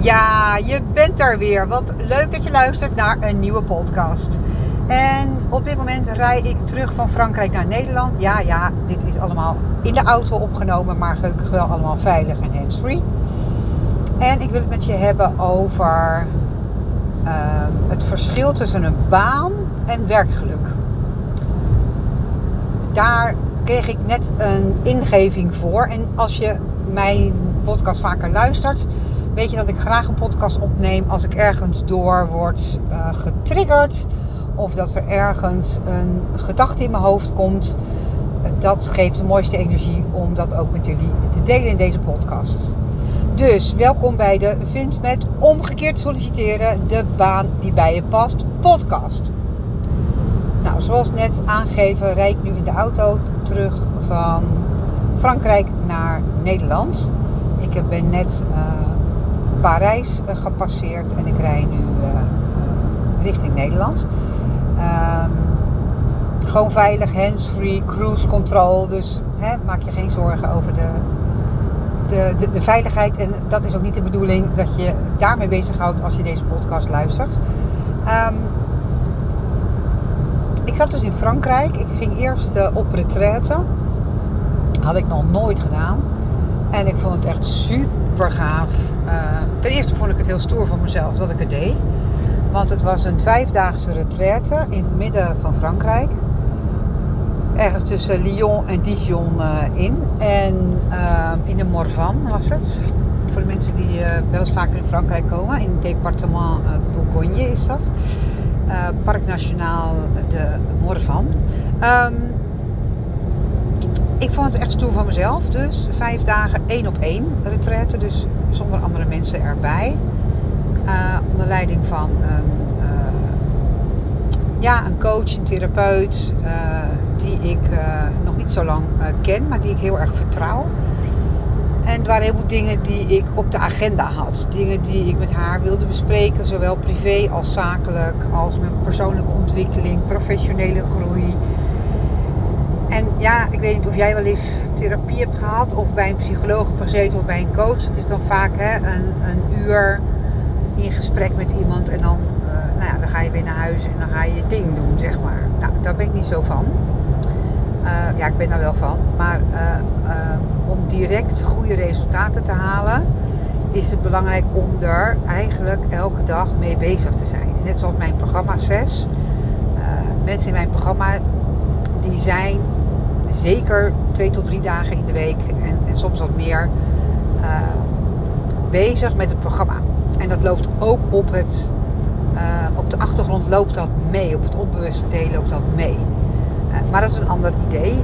Ja, je bent er weer. Wat leuk dat je luistert naar een nieuwe podcast. En op dit moment rij ik terug van Frankrijk naar Nederland. Ja, ja, dit is allemaal in de auto opgenomen, maar gelukkig wel allemaal veilig en handsfree. En ik wil het met je hebben over ehm, het verschil tussen een baan en werkgeluk. Daar kreeg ik net een ingeving voor. En als je mijn podcast vaker luistert, weet je dat ik graag een podcast opneem als ik ergens door word uh, getriggerd. Of dat er ergens een gedachte in mijn hoofd komt. Dat geeft de mooiste energie om dat ook met jullie te delen in deze podcast. Dus welkom bij de Vind met omgekeerd solliciteren, de baan die bij je past podcast. Nou, zoals net aangegeven, rijd ik nu in de auto terug van Frankrijk naar Nederland. Ik ben net uh, Parijs uh, gepasseerd en ik rij nu uh, richting Nederland. Um, gewoon veilig, hands-free, cruise control. Dus hè, maak je geen zorgen over de, de, de, veiligheid. En dat is ook niet de bedoeling dat je daarmee bezighoudt als je deze podcast luistert. Um, ik zat dus in Frankrijk. Ik ging eerst op retraite. Had ik nog nooit gedaan. En ik vond het echt super gaaf. Uh, ten eerste vond ik het heel stoer van mezelf dat ik het deed. Want het was een vijfdaagse retraite in het midden van Frankrijk. Ergens tussen Lyon en Dijon uh, in. En uh, in de Morvan was het. Voor de mensen die wel eens vaker in Frankrijk komen. In het departement Bourgogne is dat. Park Nationaal de Morvan. Um, ik vond het echt stoer van mezelf. Dus vijf dagen één op één retraite. Dus zonder andere mensen erbij. Uh, onder leiding van een, uh, ja, een coach, een therapeut. Uh, die ik nog niet zo lang ken. Maar die ik heel erg vertrouw. En er waren heel veel dingen die ik op de agenda had. Dingen die ik met haar wilde bespreken. Zowel privé als zakelijk. Als mijn persoonlijke ontwikkeling. Professionele groei. En ja, ik weet niet of jij wel eens therapie hebt gehad of bij een psycholoog hebt gezeten of bij een coach. Het is dan vaak hè, een, een uur in gesprek met iemand en dan, uh, nou ja, dan ga je weer naar huis en dan ga je je ding doen, zeg maar. Nou, daar ben ik niet zo van. Uh, ja, ik ben daar wel van. Maar uh, om direct goede resultaten te halen, is het belangrijk om er eigenlijk elke dag mee bezig te zijn. Net zoals mijn programma 6. mensen in mijn programma die zijn zeker twee tot drie dagen in de week en, soms wat meer uh, bezig met het programma. En dat loopt ook op het, uh, op de achtergrond loopt dat mee, op het onbewuste deel loopt dat mee. Uh, maar dat is een ander idee.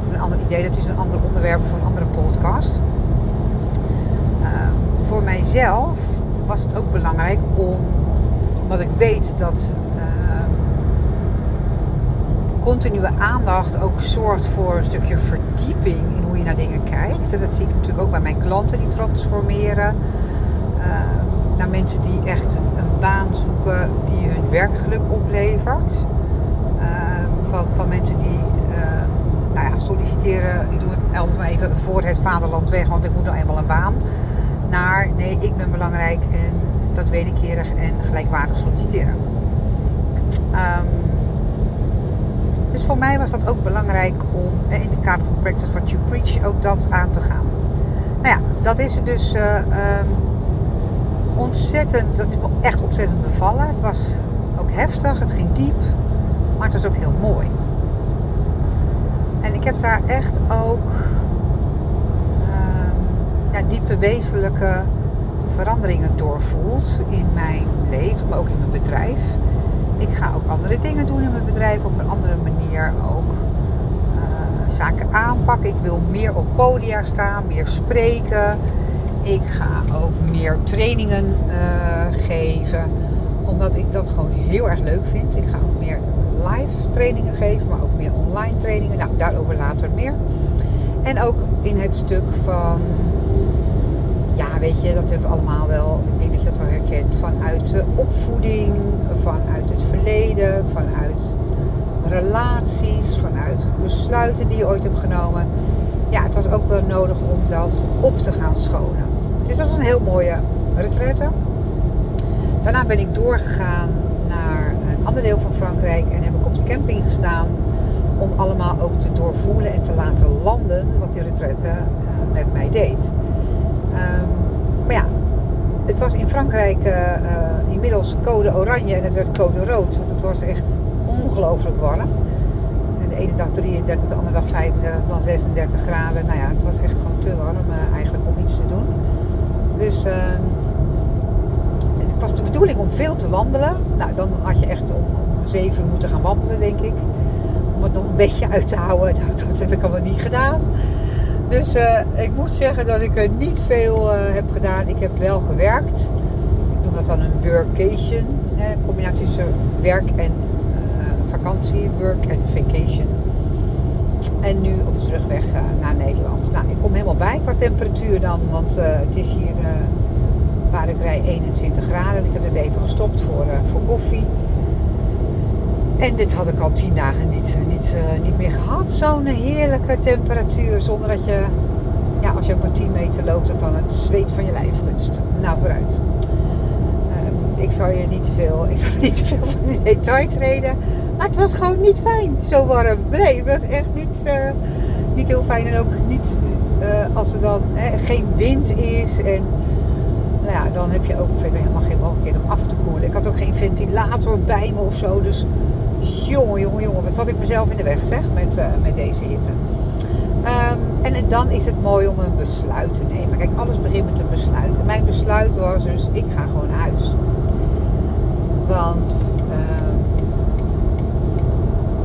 of een ander idee, dat is een ander onderwerp voor een andere podcast. voor mijzelf was het ook belangrijk om, omdat ik weet dat continue aandacht ook zorgt voor een stukje verdieping in hoe je naar dingen kijkt. En dat zie ik natuurlijk ook bij mijn klanten die transformeren. Uh, naar mensen die echt een baan zoeken die hun werkgeluk oplevert. Uh, van, van mensen die uh, nou ja, solliciteren, ik doe het altijd maar even voor het vaderland weg, want ik moet nou eenmaal een baan. Naar nee, ik ben belangrijk en dat wederkerig en gelijkwaardig solliciteren. Um, dus voor mij was dat ook belangrijk om eh, in het kader van Practice What You Preach ook dat aan te gaan. Nou ja, dat is dus uh, um, ontzettend, dat is echt ontzettend bevallen. Het was ook heftig, het ging diep, maar het was ook heel mooi. En ik heb daar echt ook ja, diepe wezenlijke veranderingen doorvoeld in mijn leven, maar ook in mijn bedrijf. Ik ga andere dingen doen in mijn bedrijf op een andere manier ook uh, zaken aanpakken. Ik wil meer op podia staan, meer spreken. Ik ga ook meer trainingen uh, geven, omdat ik dat gewoon heel erg leuk vind. Ik ga ook meer live trainingen geven, maar ook meer online trainingen. Nou, daarover later meer. En ook in het stuk van ja, weet je, dat hebben we allemaal wel. Ik Vanuit de opvoeding, vanuit het verleden, vanuit relaties, vanuit besluiten die je ooit hebt genomen. Ja, het was ook wel nodig om dat op te gaan schonen. Dus dat was een heel mooie retraite. Daarna ben ik doorgegaan naar een ander deel van Frankrijk en heb ik op de camping gestaan om allemaal ook te doorvoelen en te laten landen wat die retraite uh, met mij deed. Ja, het was in Frankrijk uh, inmiddels code oranje en het werd code rood, want het was echt ongelooflijk warm. De ene dag 33, de andere dag 35, dan 36 graden. Nou ja, het was echt gewoon te warm eigenlijk om iets te doen. Dus uh, het was de bedoeling om veel te wandelen. Nou, dan had je echt om, om 7 uur moeten gaan wandelen, denk ik. Om het nog een beetje uit te houden. Nou, dat heb ik allemaal niet gedaan. Dus uh, ik moet zeggen dat ik niet veel uh, heb gedaan. Ik heb wel gewerkt. Ik noem dat dan een workation. Een combinatie tussen werk en uh, vakantie. Work en vacation. En nu op de terugweg naar Nederland. Nou, ik kom helemaal bij qua temperatuur dan. Want het is hier waar ik rij 21 graden. Ik heb het even gestopt voor, voor koffie. En dit had ik al tien dagen niet, niet, uh, niet meer gehad. Zo'n heerlijke temperatuur. Zonder dat je, ja, als je ook maar 10 meter loopt, dat dan het zweet van je lijf gunst. Nou, vooruit. Uh, ik zal je niet te veel, ik zal niet te veel van in detail treden. Maar het was gewoon niet fijn, zo warm. Nee, het was echt niet, uh, niet heel fijn. En ook niet als er dan geen wind is. En nou ja, dan heb je ook verder helemaal geen mogelijkheid om af te koelen. Ik had ook geen ventilator bij me of zo. Dus jongen, jongen, jongen, wat zat ik mezelf in de weg zeg met, uh, met deze hitte. Um, en dan is het mooi om een besluit te nemen. Kijk, alles begint met een besluit. En mijn besluit was dus, ik ga gewoon naar huis. Want uh,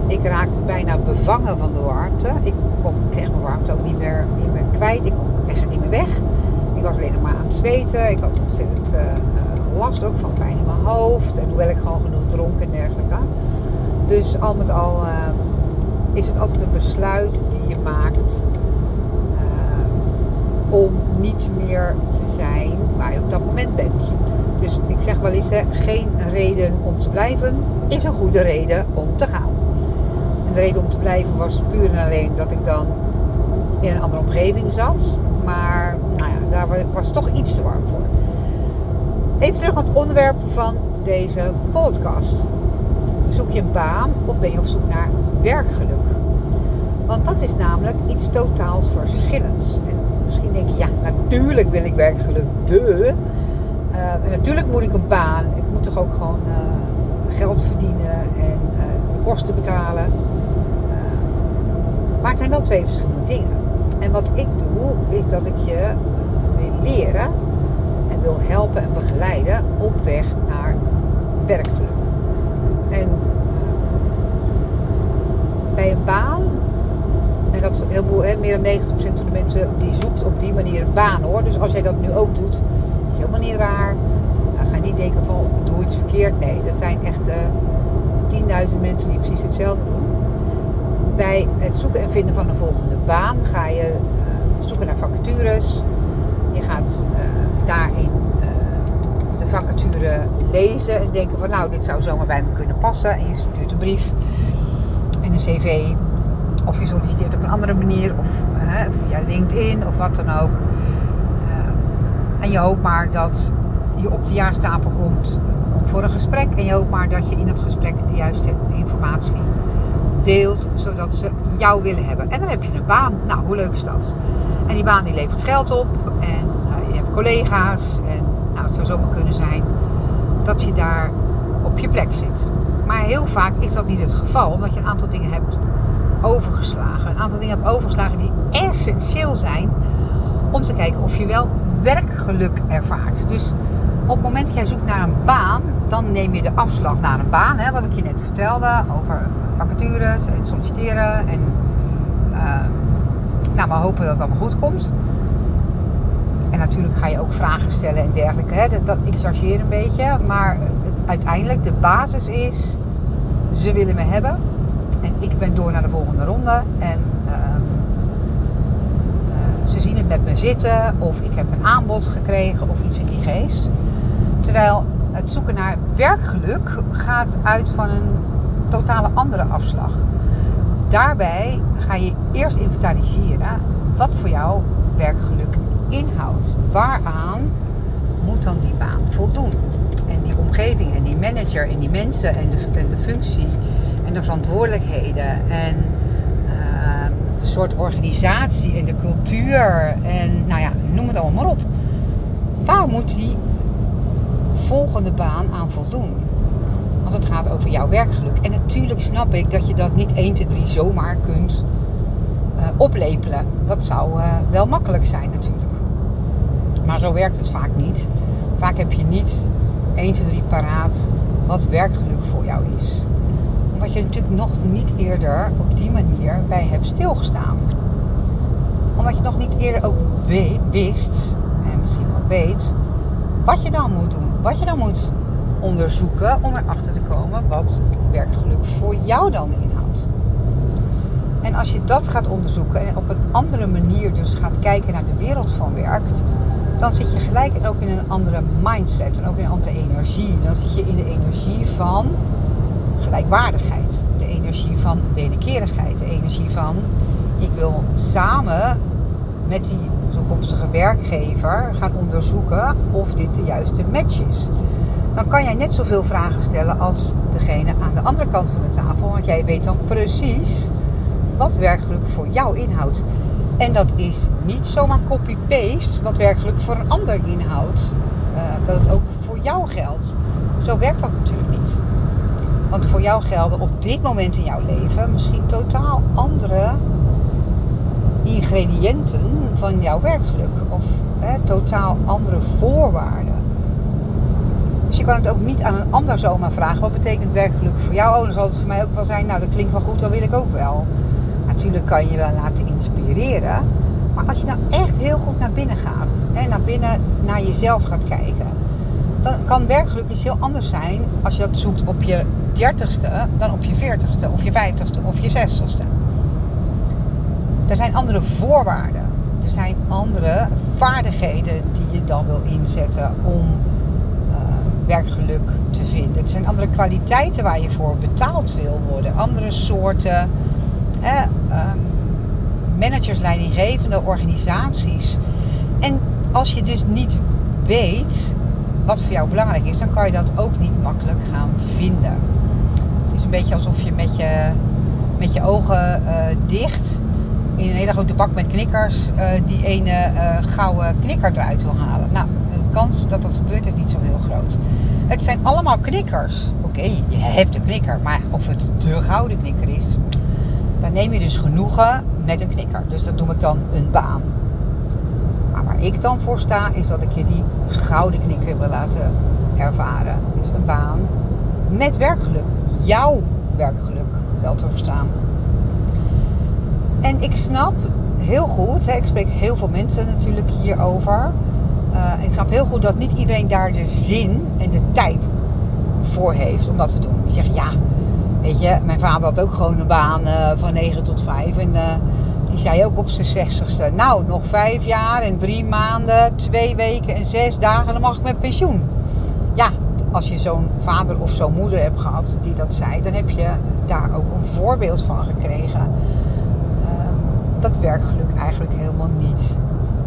ik raakte bijna bevangen van de warmte. Ik kon, kreeg mijn warmte ook niet meer, niet meer kwijt. Ik kon echt niet meer weg. Ik was alleen nog maar aan het zweten. Ik had ontzettend uh, last ook van pijn in mijn hoofd. En hoewel ik gewoon genoeg dronk en dergelijke. Dus al met al uh, is het altijd een besluit die je maakt uh, om niet meer te zijn waar je op dat moment bent. Dus ik zeg wel eens, geen reden om te blijven is een goede reden om te gaan. En de reden om te blijven was puur en alleen dat ik dan in een andere omgeving zat. Maar nou ja, daar was toch iets te warm voor. Even terug naar het onderwerp van deze podcast. Zoek je een baan of ben je op zoek naar werkgeluk? Want dat is namelijk iets totaals verschillends. En misschien denk je, ja, natuurlijk wil ik werkgeluk, de. Uh, en natuurlijk moet ik een baan. Ik moet toch ook gewoon uh, geld verdienen en uh, de kosten betalen. maar het zijn wel twee verschillende dingen. En wat ik doe, is dat ik je wil leren en wil helpen en begeleiden op weg naar werkgeluk. En bij een baan, en dat heel veel, meer dan 90% van de mensen die zoekt op die manier een baan hoor. Dus als jij dat nu ook doet, is helemaal niet raar. Uh, ga niet denken van doe iets verkeerd. Nee, dat zijn echt uh, 10.000 mensen die precies hetzelfde doen. Bij het zoeken en vinden van een volgende baan ga je uh, zoeken naar vacatures. Je gaat daarin de vacature lezen en denken van nou, dit zou zomaar bij me kunnen passen. En je stuurt een brief en een cv. Of je solliciteert op een andere manier. Of hè, via LinkedIn of wat dan ook. Uh, en je hoopt maar dat je op de jaarstapel komt voor een gesprek. En je hoopt maar dat je in het gesprek de juiste informatie deelt. Zodat ze jou willen hebben. En dan heb je een baan. Nou, hoe leuk is dat? En die baan die levert geld op. En uh, je hebt collega's. En nou, het zou zomaar kunnen zijn dat je daar op je plek zit. Maar heel vaak is dat niet het geval, omdat je een aantal dingen hebt overgeslagen. Een aantal dingen hebt overgeslagen die essentieel zijn om te kijken of je wel werkgeluk ervaart. Dus op het moment dat jij zoekt naar een baan, dan neem je de afslag naar een baan. Hè, wat ik je net vertelde over vacatures en solliciteren. En uh, nou, maar hopen dat het allemaal goed komt. Natuurlijk ga je ook vragen stellen en dergelijke. Hè. Dat, ik chargeer een beetje. Maar het, uiteindelijk, de basis is... Ze willen me hebben. En ik ben door naar de volgende ronde. En uh, uh, ze zien het met me zitten. Of ik heb een aanbod gekregen. Of iets in die geest. Terwijl het zoeken naar werkgeluk gaat uit van een totale andere afslag. Daarbij ga je eerst inventariseren wat voor jou werkgeluk inhoudt. Waaraan moet aan die baan voldoen. En die omgeving en die manager en die mensen en de, functie en de verantwoordelijkheden en uh, de soort organisatie en de cultuur en nou ja, noem het allemaal maar op. Waar moet die volgende baan aan voldoen? Want het gaat over jouw werkgeluk. En natuurlijk snap ik dat je dat niet 1, 2, 3 zomaar kunt uh, oplepelen. Dat zou uh, wel makkelijk zijn natuurlijk. Maar zo werkt het vaak niet. Vaak heb je niet 1, 2, 3 paraat wat werkgeluk voor jou is. Omdat je natuurlijk nog niet eerder op die manier bij hebt stilgestaan. Omdat je nog niet eerder ook weet, wist, en misschien wel weet, wat je dan moet doen. Wat je dan moet onderzoeken om erachter te komen wat werkgeluk voor jou dan inhoudt. En als je dat gaat onderzoeken en op een andere manier dus gaat kijken naar de wereld van werk, dan zit je gelijk ook in een andere mindset en ook in een andere energie. Dan zit je in de energie van gelijkwaardigheid, de energie van wederkerigheid, de energie van ik wil samen met die toekomstige werkgever gaan onderzoeken of dit de juiste match is. Dan kan jij net zoveel vragen stellen als degene aan de andere kant van de tafel, want jij weet dan precies wat werkgeluk voor jou inhoudt. En dat is niet zomaar copy-paste wat werkelijk voor een ander inhoudt. Uh, dat het ook voor jou geldt. Zo werkt dat natuurlijk niet. Want voor jou gelden op dit moment in jouw leven misschien totaal andere ingrediënten van jouw werkgeluk. Of hè, totaal andere voorwaarden. Dus je kan het ook niet aan een ander zomaar vragen. Wat betekent werkgeluk voor jou? Oh, dan zal het voor mij ook wel zijn. Nou, dat klinkt wel goed, dan wil ik ook wel. Natuurlijk kan je wel laten inspireren. Maar als je nou echt heel goed naar binnen gaat en naar binnen naar jezelf gaat kijken, dan kan werkgeluk iets heel anders zijn als je dat zoekt op je dertigste dan op je veertigste of je vijftigste of je zestigste. Er zijn andere voorwaarden. Er zijn andere vaardigheden die je dan wil inzetten om uh, werkgeluk te vinden. Er zijn andere kwaliteiten waar je voor betaald wil worden. Andere soorten eh, managers, leidinggevende organisaties. En als je dus niet weet wat voor jou belangrijk is, dan kan je dat ook niet makkelijk gaan vinden. Het is een beetje alsof je met je, met je ogen uh, dicht in een hele grote bak met knikkers uh, die ene uh, gouden knikker eruit wil halen. Nou, de kans dat dat gebeurt is niet zo heel groot. Het zijn allemaal knikkers. Oké, je hebt een knikker, maar of het de gouden knikker is, dan neem je dus genoegen met een knikker. Dus dat noem ik dan een baan. Maar waar ik dan voor sta, is dat ik je die gouden knikker wil laten ervaren. Dus een baan met werkgeluk. Jouw werkgeluk wel te verstaan. En ik snap heel goed, ik spreek heel veel mensen natuurlijk hierover. En ik snap heel goed dat niet iedereen daar de zin en de tijd voor heeft om dat te doen. Die zegt ja, Weet je, mijn vader had ook gewoon een baan uh, van 9 tot 5. En uh, die zei ook op zijn 60ste: Nou, nog vijf jaar en drie maanden, twee weken en zes dagen, dan mag ik met pensioen. Ja, als je zo'n vader of zo'n moeder hebt gehad die dat zei, dan heb je daar ook een voorbeeld van gekregen. Uh, dat werkgeluk eigenlijk helemaal niet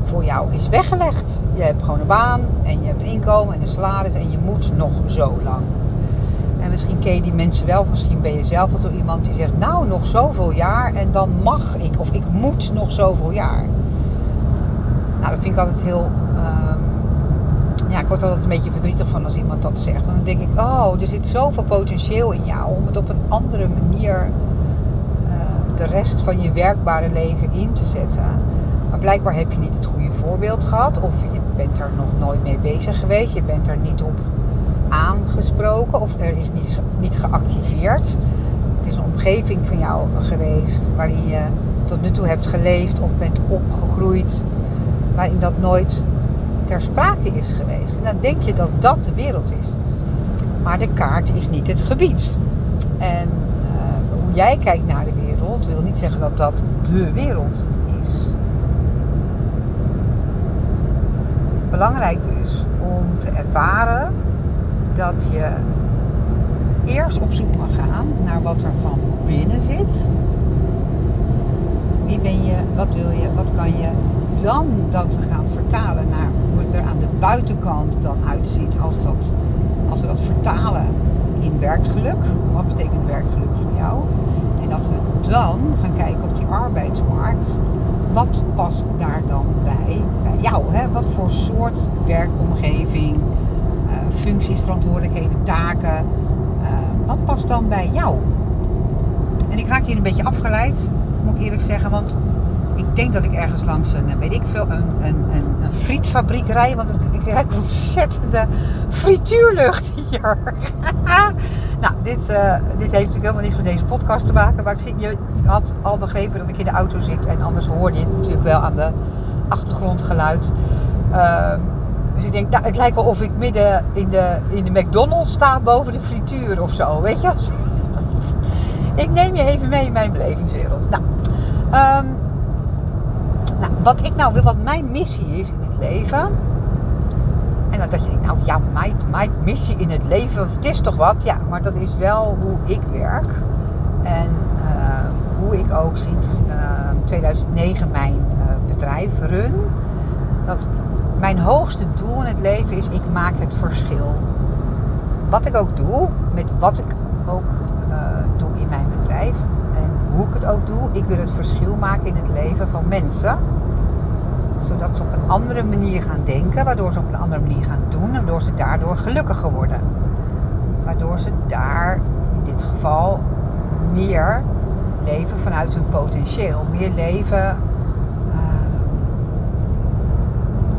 voor jou is weggelegd. Je hebt gewoon een baan en je hebt een inkomen en een salaris en je moet nog zo lang. En misschien ken je die mensen wel, misschien ben je zelf wel iemand die zegt, nou nog zoveel jaar en dan mag ik, of ik moet nog zoveel jaar. Nou, dat vind ik altijd heel, um, ja, ik word altijd een beetje verdrietig van als iemand dat zegt. Dan denk ik, oh, er zit zoveel potentieel in jou om het op een andere manier uh, de rest van je werkbare leven in te zetten. Maar blijkbaar heb je niet het goede voorbeeld gehad, of je bent er nog nooit mee bezig geweest, je bent er niet op aangesproken of er is niet, niet geactiveerd. Het is een omgeving van jou geweest waarin je tot nu toe hebt geleefd of bent opgegroeid, waarin dat nooit ter sprake is geweest. En dan denk je dat dat de wereld is. Maar de kaart is niet het gebied. En uh, hoe jij kijkt naar de wereld wil niet zeggen dat dat de wereld is. Belangrijk dus om te ervaren dat je eerst op zoek mag gaan naar wat er van binnen zit. Wie ben je? Wat wil je? Wat kan je? dan dat te gaan vertalen naar hoe het er aan de buitenkant dan uitziet als, dat, als we dat vertalen in werkgeluk. Wat betekent werkgeluk voor jou? En dat we dan gaan kijken op die arbeidsmarkt. Wat past daar dan bij, bij jou? Hè? Wat voor soort werkomgeving, functies, verantwoordelijkheden, taken. Uh, wat past dan bij jou? En ik raak hier een beetje afgeleid, moet ik eerlijk zeggen. Want ik denk dat ik ergens langs een, weet ik veel, een, een, een, frietfabriek rij. Want ik ruik ontzettende frituurlucht hier. nou, dit, uh, dit heeft natuurlijk helemaal niets met deze podcast te maken. Maar ik zie, je had al begrepen dat ik in de auto zit. En anders hoorde je het natuurlijk wel aan de achtergrondgeluid. Uh, dus ik denk, nou, het lijkt wel of ik midden in de, in de McDonald's sta boven de frituur of zo. Weet je? ik neem je even mee in mijn belevingswereld. Nou, um, nou, wat ik nou wil, wat mijn missie is in het leven. En dat je denkt, nou ja, mijn, mijn missie in het leven, het is toch wat? Ja, maar dat is wel hoe ik werk. En uh, hoe ik ook sinds uh, ehm, 2009 mijn uh, bedrijf run. Dat mijn hoogste doel in het leven is, ik maak het verschil. Wat ik ook doe, met wat ik ook uh, doe in mijn bedrijf, hoe ik het ook doe, ik wil het verschil maken in het leven van mensen. Zodat ze op een andere manier gaan denken, waardoor ze op een andere manier gaan doen, waardoor ze daardoor gelukkiger worden. Waardoor ze daar in dit geval meer leven vanuit hun potentieel, meer leven uh,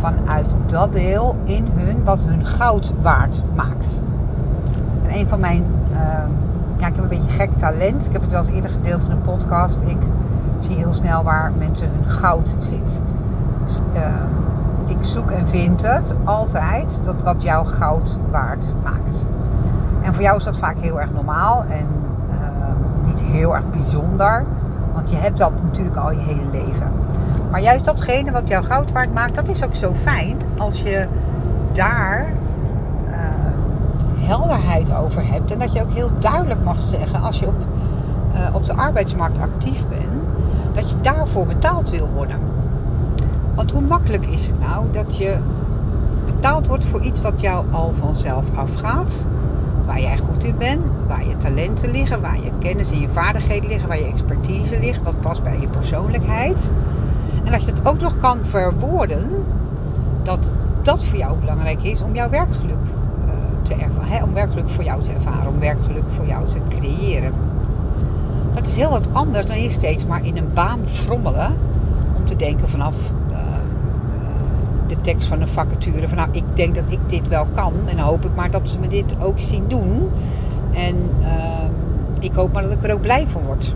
vanuit dat deel in hun wat hun goud waard maakt. En een van mijn uh, ja, ik heb een beetje gek talent. Ik heb het wel eens eerder gedeeld in een podcast. Ik zie heel snel waar mensen hun goud zit. Dus, uh, ik zoek en vind het altijd dat wat jouw goud waard maakt. En voor jou is dat vaak heel erg normaal en uh, niet heel erg bijzonder. Want je hebt dat natuurlijk al je hele leven. Maar juist datgene wat jouw goud waard maakt, dat is ook zo fijn als je daar helderheid over hebt. En dat je ook heel duidelijk mag zeggen als je op, uh, op de arbeidsmarkt actief bent, dat je daarvoor betaald wil worden. Want hoe makkelijk is het nou dat je betaald wordt voor iets wat jou al vanzelf afgaat? Waar jij goed in bent, waar je talenten liggen, waar je kennis en je vaardigheden liggen, waar je expertise ligt, wat past bij je persoonlijkheid. En dat je het ook nog kan verwoorden dat dat voor jou belangrijk is om jouw werkgeluk te ervaren, om werkgeluk voor jou te ervaren, om werkgeluk voor jou te creëren. Het is heel wat anders dan je steeds maar in een baan frommelen om te denken vanaf uh, de tekst van een vacature van nou ik denk dat ik dit wel kan en dan hoop ik maar dat ze me dit ook zien doen en uh, ik hoop maar dat ik er ook blij van word.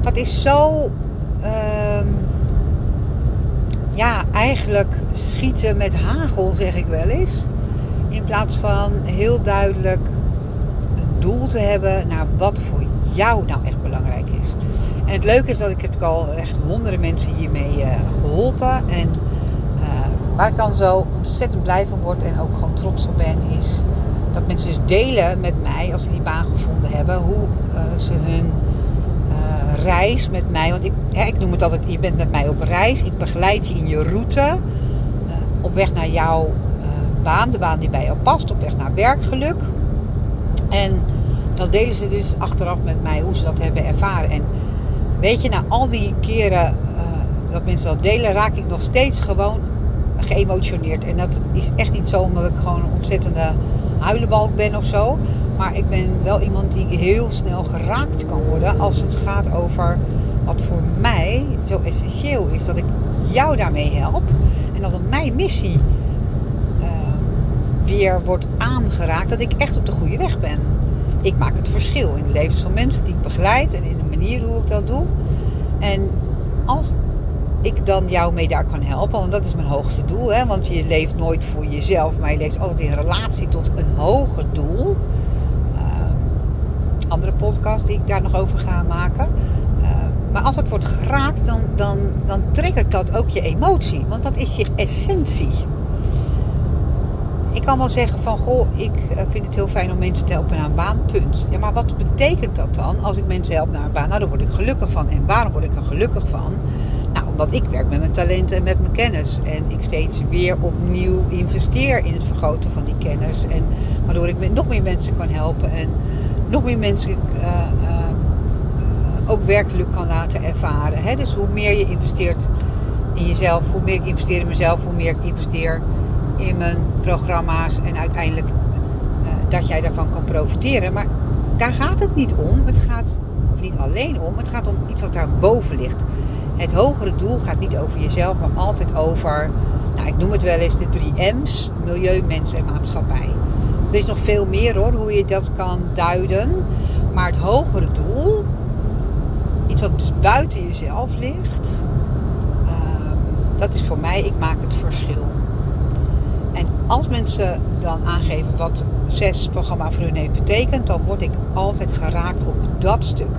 Dat is zo ehm, ja, eigenlijk schieten met hagel, zeg ik wel eens. In plaats van heel duidelijk een doel te hebben naar wat voor jou nou echt belangrijk is. En het leuke is dat ik heb al echt honderden mensen hiermee uh, geholpen. En uh, waar ik dan zo ontzettend blij van word en ook gewoon trots op ben, is dat mensen dus delen met mij, als ze die baan gevonden hebben, hoe uh, ze hun reis met mij. Want ik, ja, ik noem het altijd, je bent met mij op reis. Ik begeleid je in je route op weg naar jouw baan, de baan die bij jou past, op weg naar werkgeluk. En dan delen ze dus achteraf met mij hoe ze dat hebben ervaren. En weet je, na al die keren uh, dat mensen dat delen, raak ik nog steeds gewoon geëmotioneerd. En dat is echt niet zo omdat ik gewoon een ontzettende huilenbalk ben of zo. Maar ik ben wel iemand die heel snel geraakt kan worden als het gaat over wat voor mij zo essentieel is. Dat ik jou daarmee help. En dat mijn missie weer wordt aangeraakt, dat ik echt op de goede weg ben. Ik maak het verschil in de levens van mensen die ik begeleid en in de manier hoe ik dat doe. En als ik dan jou mee daar kan helpen, want dat is mijn hoogste doel, hè, want je leeft nooit voor jezelf, maar je leeft altijd in relatie tot een hoger doel. Andere podcast die ik daar nog over ga maken. Uh, maar als het wordt geraakt, dan, dan, dan triggert dat ook je emotie, want dat is je essentie ik kan wel zeggen van, goh, ik eh, vind het heel fijn om mensen te helpen naar een baan, punt. Ja, maar wat betekent dat dan als ik mensen help naar een baan? Nou, daar word ik gelukkig van. En waarom word ik er gelukkig van? Nou, omdat ik werk met mijn talenten en met mijn kennis. En ik steeds weer opnieuw investeer in het vergroten van die kennis. En waardoor ik nog meer mensen kan helpen. En nog meer mensen uh, uh, ook werkelijk kan laten ervaren. Hè? Dus hoe meer je investeert in jezelf, hoe meer ik investeer in mezelf, hoe meer ik investeer in mijn programma's. En uiteindelijk uh, dat jij daarvan kan profiteren. Maar daar gaat het niet om. Het gaat, of niet alleen om, het gaat om iets wat daarboven ligt. Het hogere doel gaat niet over jezelf, maar altijd over, nou ik noem het wel eens de drie M's, milieu, mens en maatschappij. Er is nog veel meer hoor, hoe je dat kan duiden. Maar het hogere doel, iets wat dus buiten jezelf ligt, uh, dat is voor mij, ik maak het verschil. En als mensen dan aangeven wat zes programma voor hun heeft betekend, dan word ik altijd geraakt op dat stuk.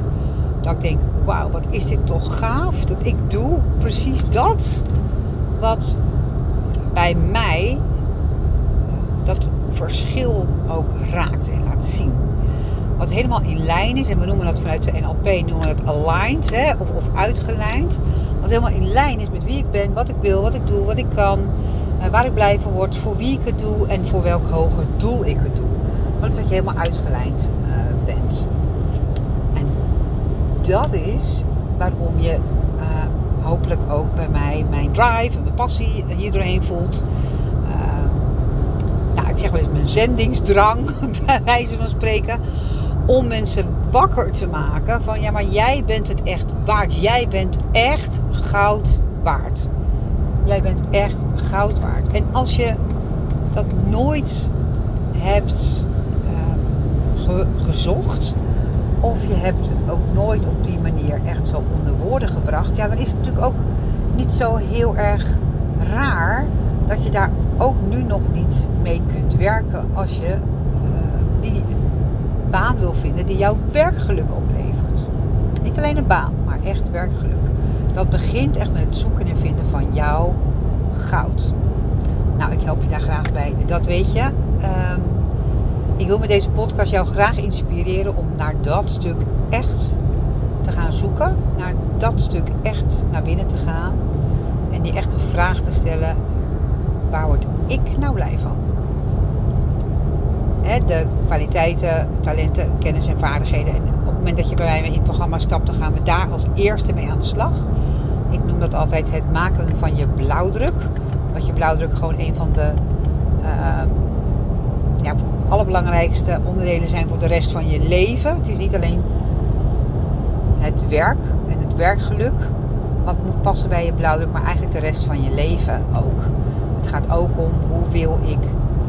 Dat ik denk, wauw, wat is dit toch gaaf dat ik doe precies dat wat bij mij dat verschil ook raakt en laat zien. Wat helemaal in lijn is, en we noemen dat vanuit de NLP, noemen we aligned hè, of, of uitgelijnd. Wat helemaal in lijn is met wie ik ben, wat ik wil, wat ik doe, wat ik kan, uh, waar ik blij van word, voor wie ik het doe en voor welk hoger doel ik het doe. Dat is dat je helemaal uitgelijnd uh, bent. En dat is waarom je uh, hopelijk ook bij mij mijn drive en mijn passie hier doorheen voelt ik zeg wel eens mijn zendingsdrang, bij wijze van spreken, om mensen wakker te maken van ja, maar jij bent het echt waard. Jij bent echt goud waard. Jij bent echt goud waard. En als je dat nooit hebt uh, gezocht, of je hebt het ook nooit op die manier echt zo onder woorden gebracht, ja, dan is het natuurlijk ook niet zo heel erg raar dat je daar ook nu nog niet mee kunt werken als je uh, die baan wil vinden die jouw werkgeluk oplevert. Niet alleen een baan, maar echt werkgeluk. Dat begint echt met het zoeken en vinden van jouw goud. Nou, ik help je daar graag bij. Dat weet je. Um, ik wil met deze podcast jou graag inspireren om naar dat stuk echt te gaan zoeken. Naar dat stuk echt naar binnen te gaan. En die echt de vraag te stellen: waar word ik nou blij van? de kwaliteiten, talenten, kennis en vaardigheden. En op het moment dat je bij mij in het programma stapt, dan gaan we daar als eerste mee aan de slag. Ik noem dat altijd het maken van je blauwdruk. Dat je blauwdruk gewoon een van de uh, ja, allerbelangrijkste onderdelen zijn voor de rest van je leven. Het is niet alleen het werk en het werkgeluk wat moet passen bij je blauwdruk, maar eigenlijk de rest van je leven ook. Het gaat ook om hoe wil ik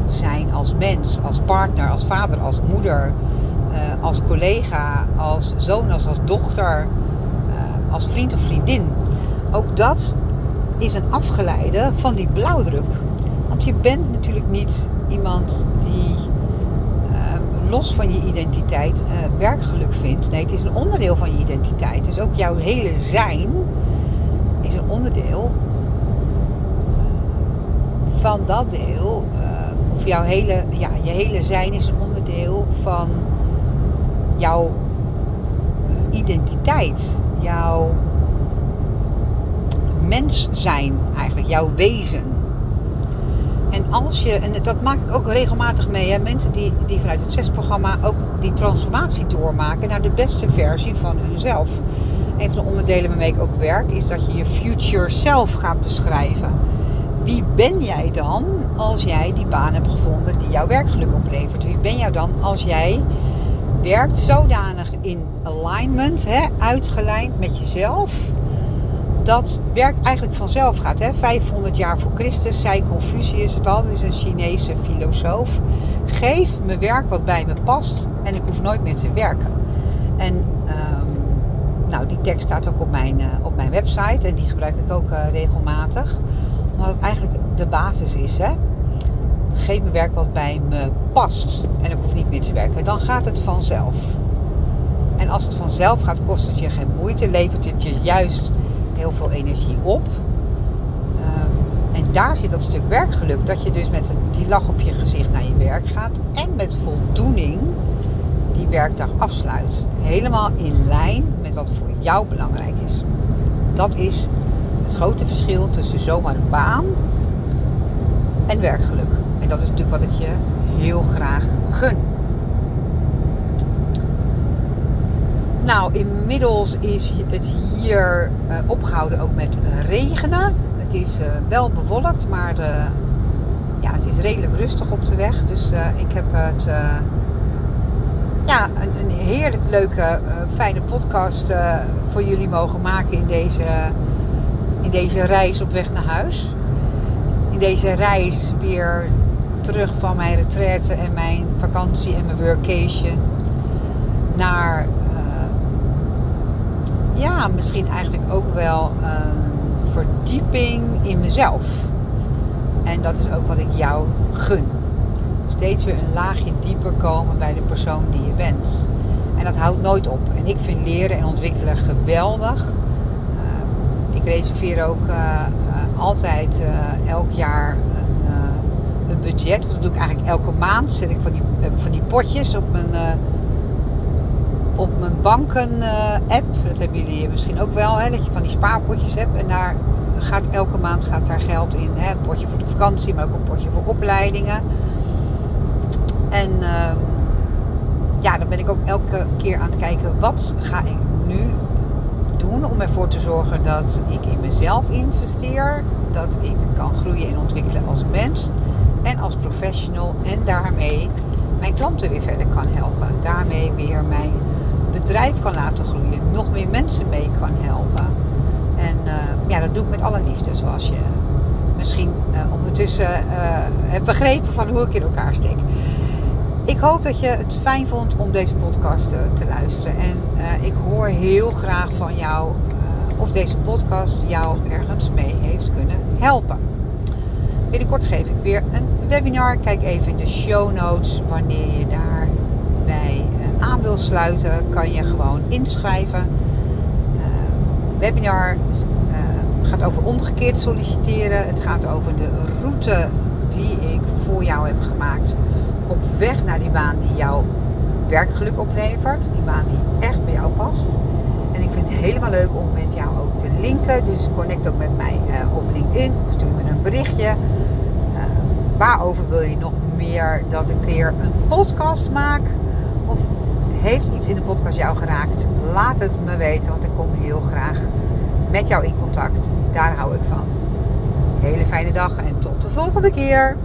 zijn als mens, als partner, als vader, als moeder, uh, als collega, als zoon, als, als dochter, uh, als vriend of vriendin. Ook dat is een afgeleide van die blauwdruk. Want je bent natuurlijk niet iemand die uh, los van je identiteit werkgeluk vindt. Nee, het is een onderdeel van je identiteit. Dus ook jouw hele zijn is een onderdeel van dat deel, uh, of jouw hele, ja, je hele zijn is een onderdeel van jouw uh, identiteit, jouw mens zijn eigenlijk, jouw wezen. En als je, en dat maak ik ook regelmatig mee, hè, mensen die, die vanuit het zesprogramma ook die transformatie doormaken naar de beste versie van hunzelf. Een van de onderdelen waarmee ik ook werk is dat je je future self gaat beschrijven wie ben jij dan als jij die baan hebt gevonden die jouw werkgeluk oplevert? Wie ben jij dan als jij werkt zodanig in alignment, hè, uitgelijnd met jezelf, dat werk eigenlijk vanzelf gaat. Hè? 500 jaar voor Christus zei Confucius het al, is een Chinese filosoof. Geef me werk wat bij me past en ik hoef nooit meer te werken. En um, nou, die tekst staat ook op mijn, uh, op mijn website en die gebruik ik ook uh, regelmatig omdat het eigenlijk de basis is. Hè? Geef me werk wat bij me past. En ik hoef niet meer te werken. Dan gaat het vanzelf. En als het vanzelf gaat, kost het je geen moeite. Levert het je juist heel veel energie op. Um, en daar zit dat stuk werkgeluk. Dat je dus met die lach op je gezicht naar je werk gaat. En met voldoening die werkdag afsluit. Helemaal in lijn met wat voor jou belangrijk is. Dat is het grote verschil tussen zomaar een baan en werkgeluk. En dat is natuurlijk wat ik je heel graag gun. Nou, inmiddels is het hier uh, opgehouden ook met regenen. Het is uh, wel bewolkt, maar uh, ja, het is redelijk rustig op de weg. Dus ik heb het ja, een, een, heerlijk leuke, fijne podcast voor jullie mogen maken in deze, in deze reis op weg naar huis. In deze reis weer terug van mijn retraite en mijn vakantie en mijn workation naar ja, misschien eigenlijk ook wel een verdieping in mezelf. En dat is ook wat ik jou gun. Steeds weer een laagje dieper komen bij de persoon die je bent. En dat houdt nooit op. En ik vind leren en ontwikkelen geweldig. Ik reserveer ook uh, altijd uh, elk jaar een, een, budget. Dat doe ik eigenlijk elke maand. Zet ik van die, van die potjes op mijn op mijn banken-app. Eh, dat hebben jullie misschien ook wel, hè, dat je van die spaarpotjes hebt. En daar gaat elke maand gaat daar geld in. Hè. Een potje voor de vakantie, maar ook een potje voor opleidingen. En um, ja, dan ben ik ook elke keer aan het kijken, wat ga ik nu om ervoor te zorgen dat ik in mezelf investeer. Dat ik kan groeien en ontwikkelen als mens en als professional. En daarmee mijn klanten weer verder kan helpen. Daarmee weer mijn bedrijf kan laten groeien, nog meer mensen mee kan helpen. En uh, ja, dat doe ik met alle liefde, zoals je misschien uh, ondertussen uh, hebt begrepen van hoe ik in elkaar steek. Ik hoop dat je het fijn vond om deze podcast te luisteren. En ik hoor heel graag van jou of deze podcast jou ergens mee heeft kunnen helpen. Binnenkort geef ik weer een webinar. Kijk even in de show notes wanneer je daarbij aan wil sluiten, kan je gewoon inschrijven. Webinar gaat over omgekeerd solliciteren. Het gaat over de route die ik voor jou heb gemaakt op weg naar die baan die jou werkgeluk oplevert. Die baan die echt bij jou past. En ik vind het helemaal leuk om met jou ook te linken. Dus connect ook met mij uh, op LinkedIn of stuur me een berichtje. Uh, waarover wil je nog meer dat ik keer een podcast maak? Of heeft iets in de podcast jou geraakt? Laat het me weten, want ik kom heel graag met jou in contact. Daar hou ik van. Hele fijne dag en tot de volgende keer.